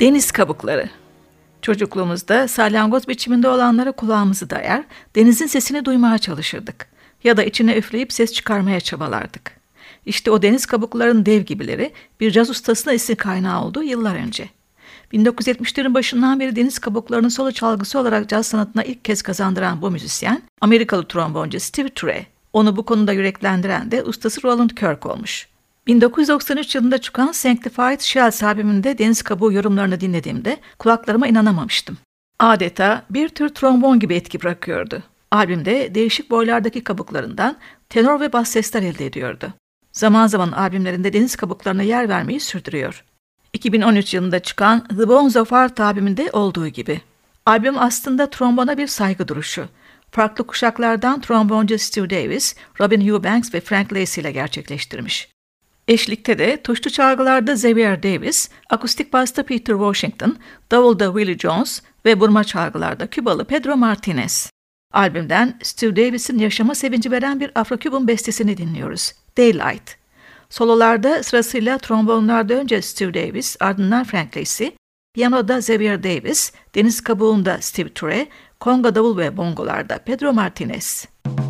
Deniz kabukları. Çocukluğumuzda salyangoz biçiminde olanlara kulağımızı dayar, denizin sesini duymaya çalışırdık. Ya da içine üfleyip ses çıkarmaya çabalardık. İşte o deniz kabuklarının dev gibileri bir caz ustasına esin kaynağı oldu yıllar önce. 1970'lerin başından beri deniz kabuklarının solo çalgısı olarak caz sanatına ilk kez kazandıran bu müzisyen, Amerikalı tromboncu Steve Turre. Onu bu konuda yüreklendiren de ustası Roland Kirk olmuş. 1993 yılında çıkan Sanctified Shells albümünde deniz kabuğu yorumlarını dinlediğimde kulaklarıma inanamamıştım. Adeta bir tür trombon gibi etki bırakıyordu. Albümde değişik boylardaki kabuklarından tenor ve bas sesler elde ediyordu. Zaman zaman albümlerinde deniz kabuklarına yer vermeyi sürdürüyor. 2013 yılında çıkan The Bones of Art albümünde olduğu gibi. Albüm aslında trombona bir saygı duruşu. Farklı kuşaklardan tromboncu Steve Davis, Robin Eubanks ve Frank Lacey ile gerçekleştirmiş. Eşlikte de tuşlu çalgılarda Xavier Davis, akustik basta Peter Washington, davulda Willie Jones ve burma çalgılarda Kübalı Pedro Martinez. Albümden Steve Davis'in yaşama sevinci veren bir Afro-Cuban bestesini dinliyoruz. Daylight. Sololarda sırasıyla trombonlarda önce Steve Davis, ardından Frank Lacey, piyanoda Xavier Davis, deniz kabuğunda Steve Ture, konga davul ve bongolarda Pedro Martinez. Steve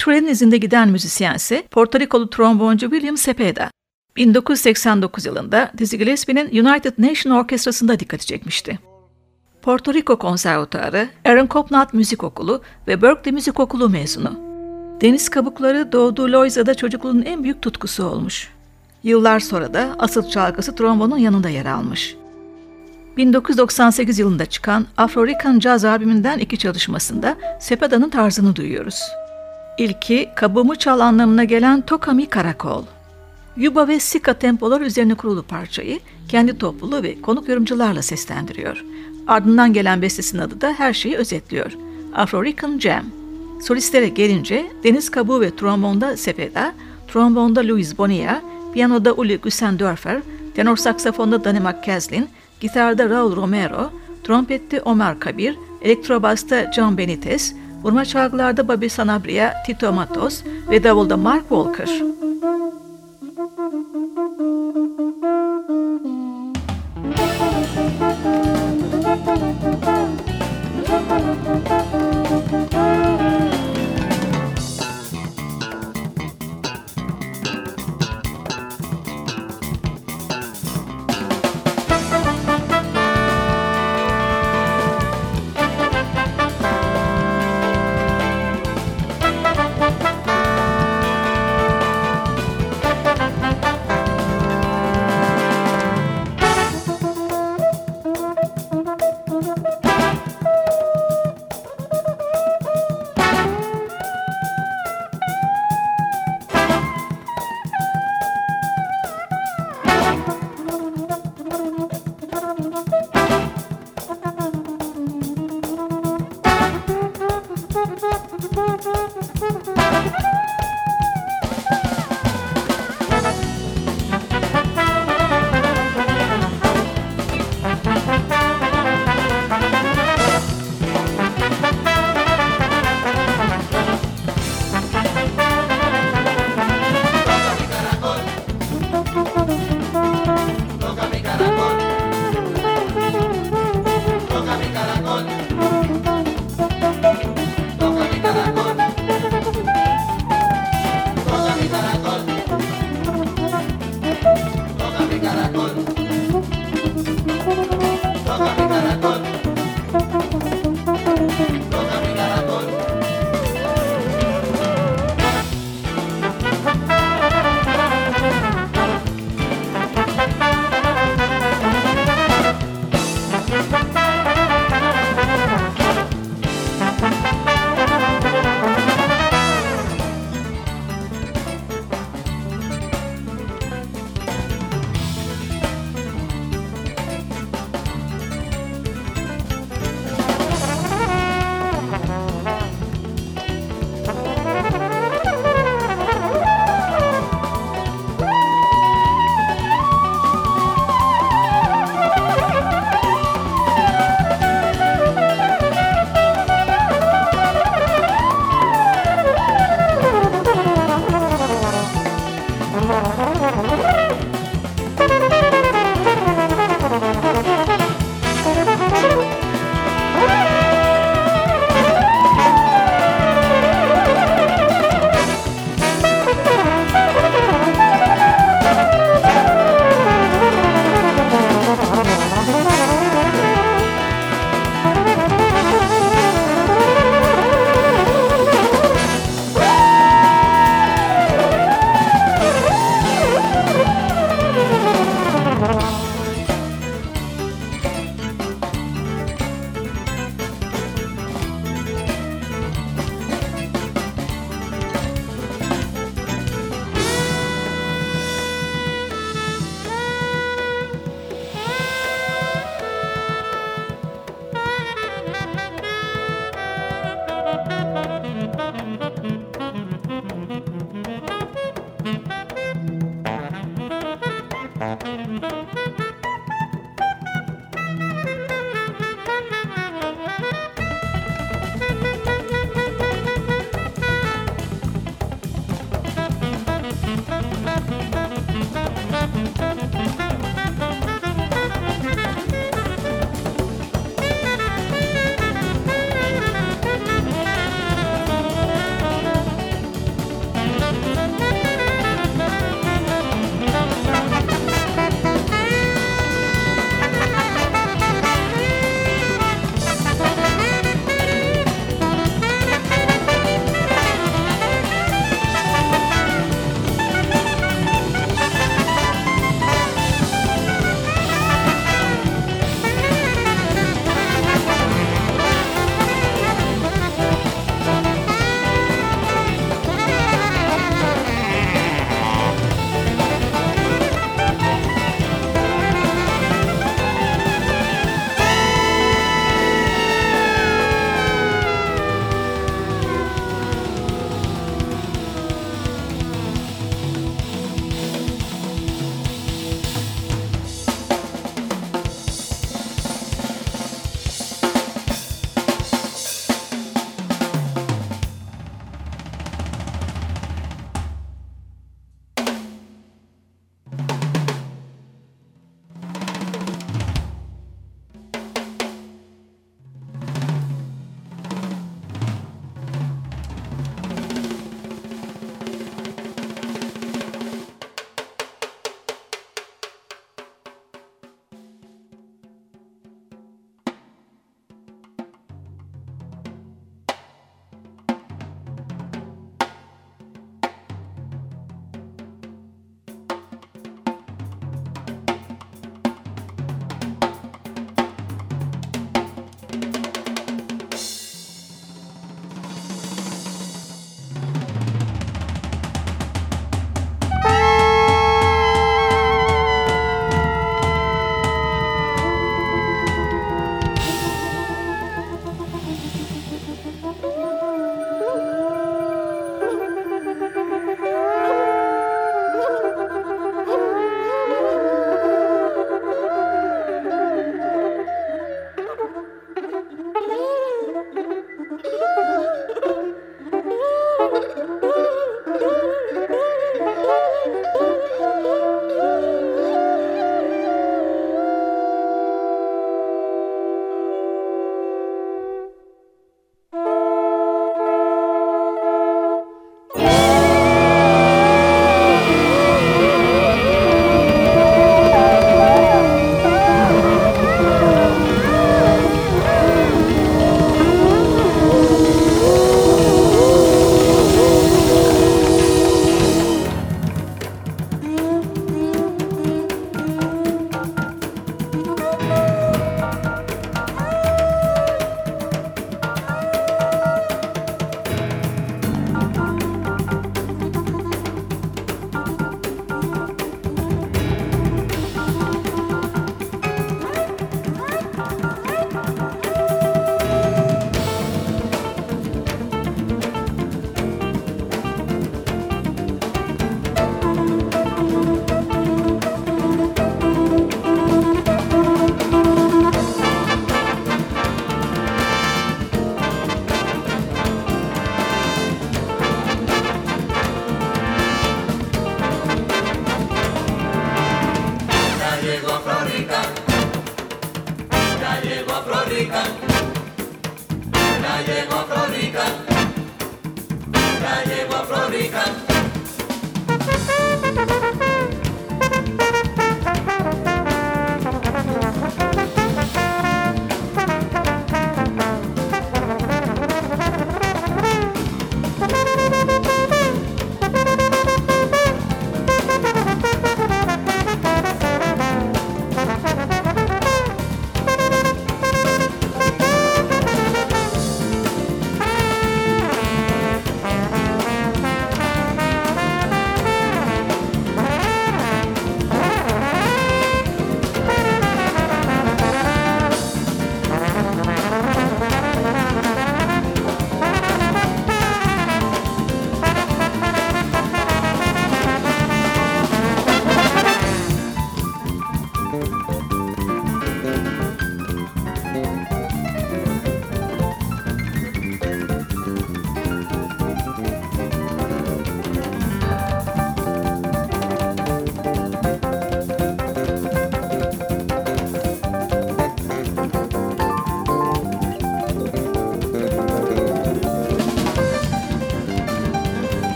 Turel'in izinde giden müzisyense Porto Rikolu tromboncu William Cepeda. 1989 yılında Dizzy Gillespie'nin United Nation Orkestrası'nda dikkati çekmişti. Porto Rico Konservatuarı, Aaron Copland Müzik Okulu ve Berkeley Müzik Okulu mezunu. Deniz kabukları doğduğu Loiza'da çocukluğunun en büyük tutkusu olmuş. Yıllar sonra da asıl çalgısı trombonun yanında yer almış. 1998 yılında çıkan Afro-Rican Jazz albümünden iki çalışmasında Sepeda'nın tarzını duyuyoruz. İlki kabuğumu çal anlamına gelen Tokami Karakol. Yuba ve Sika tempolar üzerine kurulu parçayı kendi topluluğu ve konuk yorumcularla seslendiriyor. Ardından gelen bestesinin adı da her şeyi özetliyor. Afro-Rican Jam. Solistlere gelince Deniz Kabuğu ve trombonda Sepeda, trombonda Louis Bonilla, piyanoda Uli Güssendörfer, tenor saksafonda Danny McCaslin, gitarda Raul Romero, trompette Omar Kabir, elektrobasta John Benitez, Vurma çalgılarda Bobby Sanabria, Tito Matos ve davulda Mark Walker.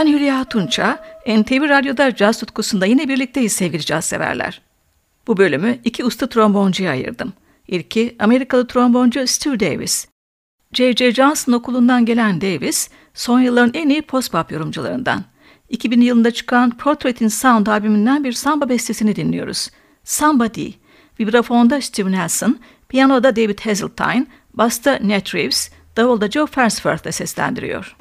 Ben Hülya Tunça, NTV Radyo'da caz tutkusunda yine birlikteyiz sevgili caz severler. Bu bölümü iki usta tromboncuya ayırdım. İlki Amerikalı tromboncu Stu Davis. J.J. Johnson okulundan gelen Davis, son yılların en iyi post-pop yorumcularından. 2000 yılında çıkan Portrait in Sound albümünden bir samba bestesini dinliyoruz. Somebody, vibrafonda Steve Nelson, piyanoda David Hazeltine, basta Nat Reeves, davulda Joe Farnsworth seslendiriyor.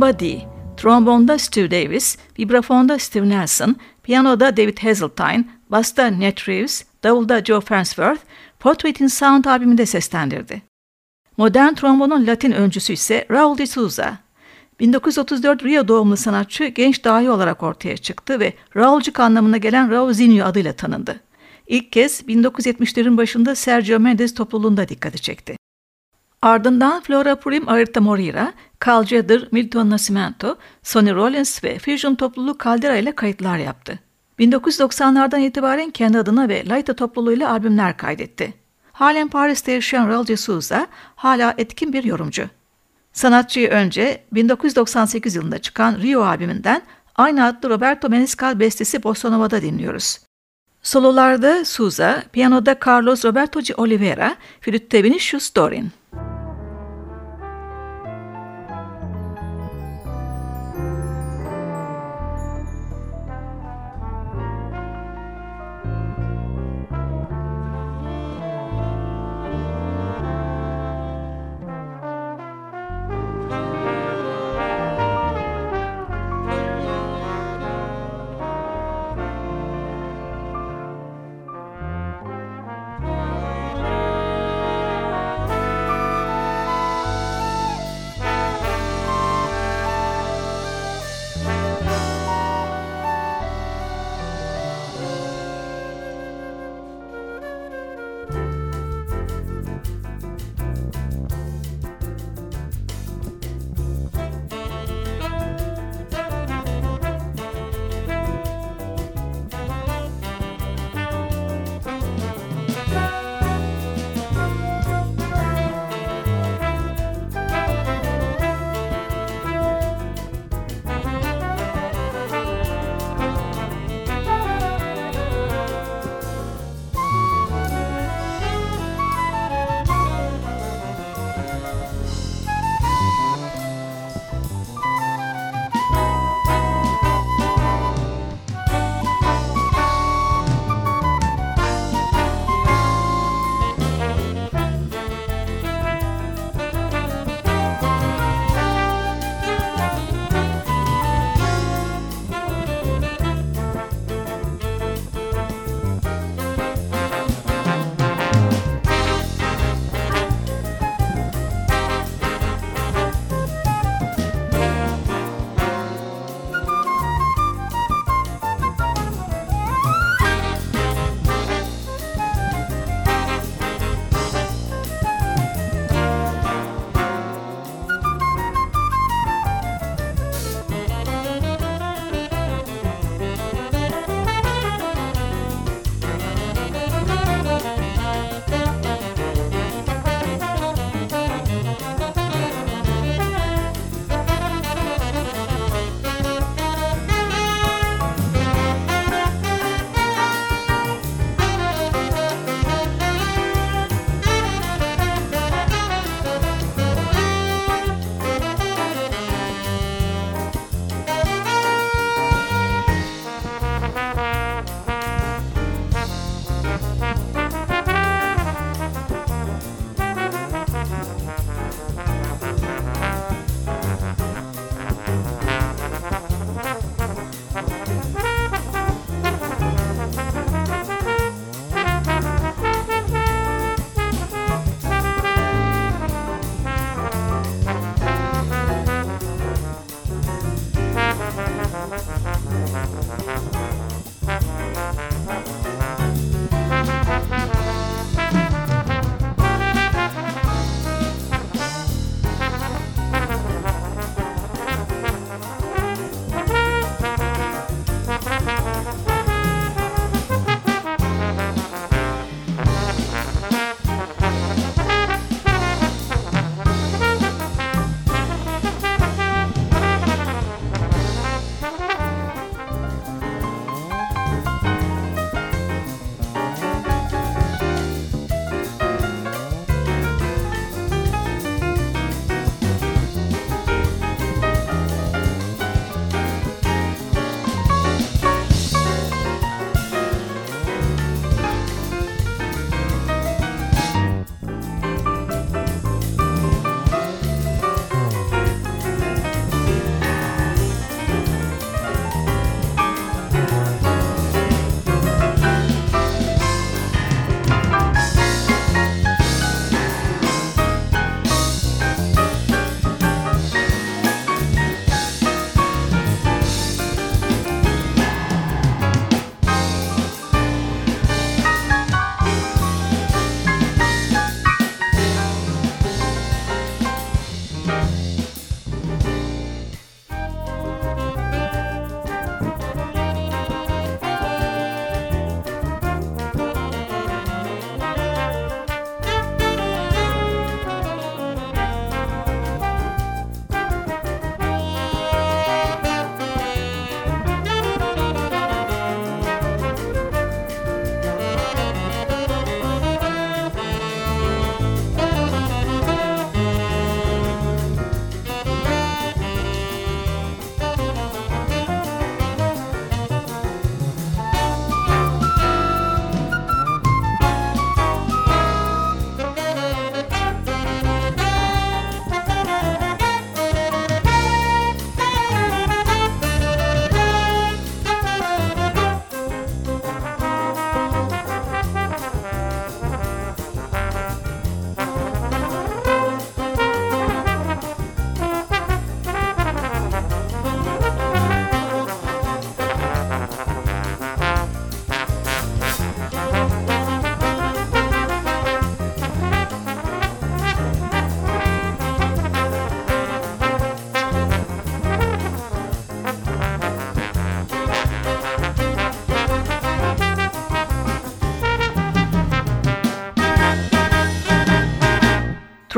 Samba trombonda Stu Davis, vibrafonda Steve Nelson, piyanoda David Hazeltine, basta Nat Reeves, davulda Joe Farnsworth, Portrait Sound albümünde seslendirdi. Modern trombonun Latin öncüsü ise Raul de Souza. 1934 Rio doğumlu sanatçı genç dahi olarak ortaya çıktı ve Raulcuk anlamına gelen Raulzinho adıyla tanındı. İlk kez 1970'lerin başında Sergio Mendes topluluğunda dikkati çekti. Ardından Flora Purim Ayrta Moreira, Carl Jeder, Milton Nascimento, Sonny Rollins ve Fusion topluluğu Caldera ile kayıtlar yaptı. 1990'lardan itibaren kendi adına ve Laita topluluğuyla albümler kaydetti. Halen Paris'te yaşayan Raul Souza hala etkin bir yorumcu. Sanatçıyı önce 1998 yılında çıkan Rio albümünden aynı adlı Roberto Menescal bestesi Bossa Nova'da dinliyoruz. Sololarda Souza, piyanoda Carlos Roberto de Oliveira, flütte Vinicius Dorin.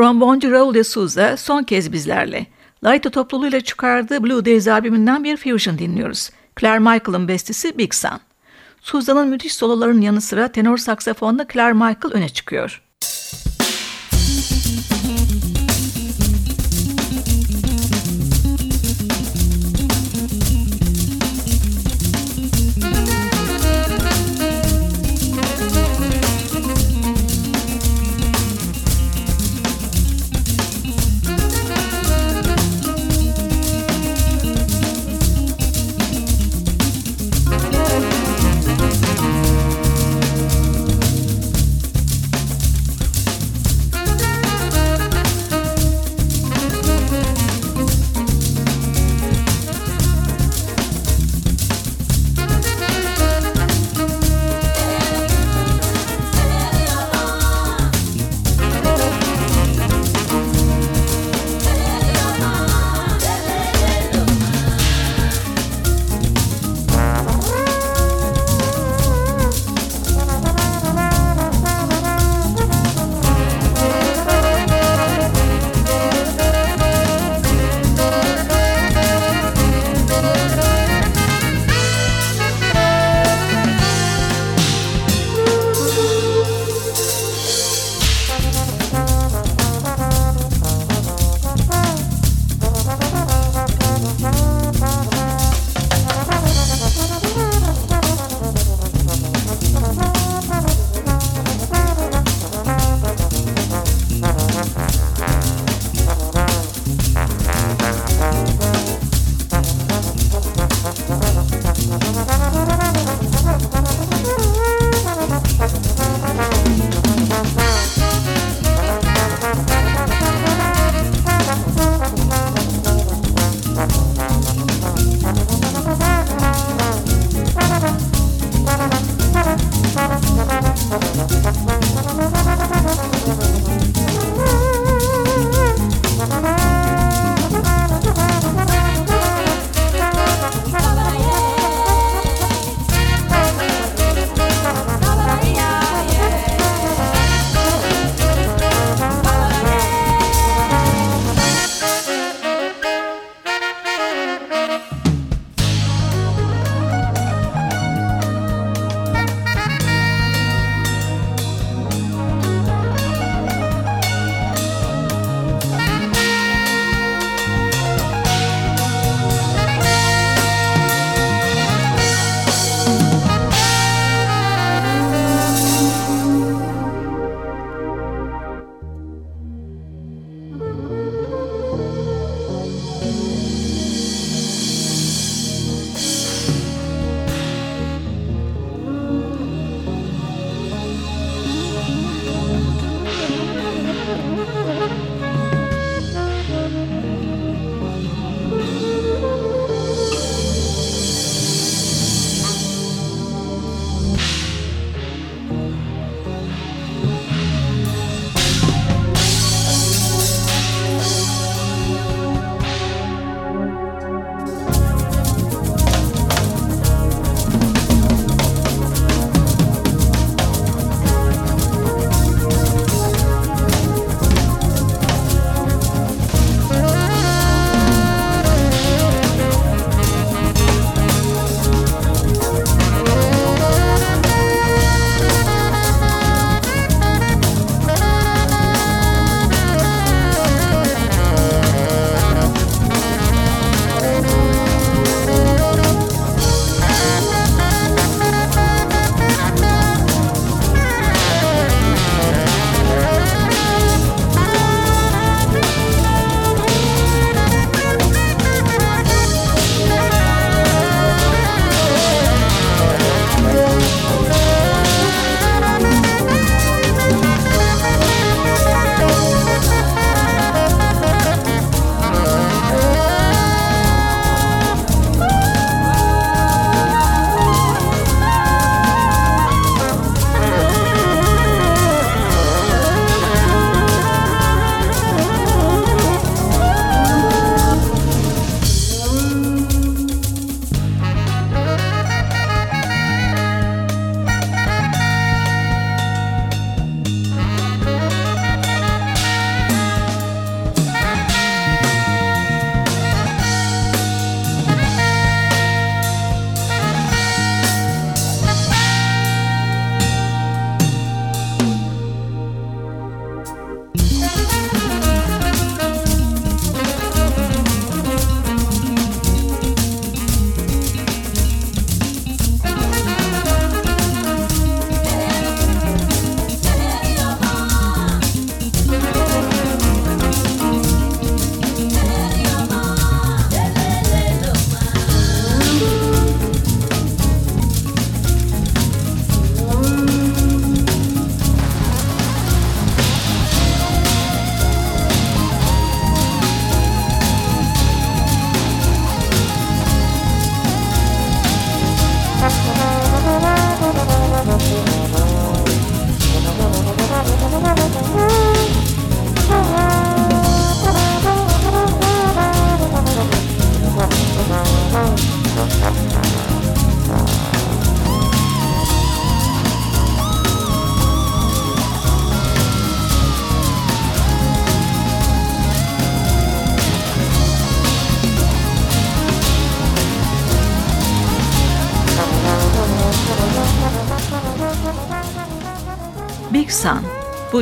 Tromboncu Raul de Souza son kez bizlerle. Laito topluluğuyla çıkardığı Blue Days albümünden bir fusion dinliyoruz. Claire Michael'ın bestesi Big Sun. Souza'nın müthiş soloların yanı sıra tenor saksafonda Claire Michael öne çıkıyor.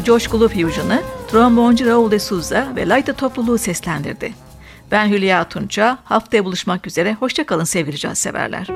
Bu coşkulu fusion'ı tromboncu Raul de Souza ve Layta topluluğu seslendirdi. Ben Hülya Tunça. Haftaya buluşmak üzere. Hoşçakalın sevgili caz severler.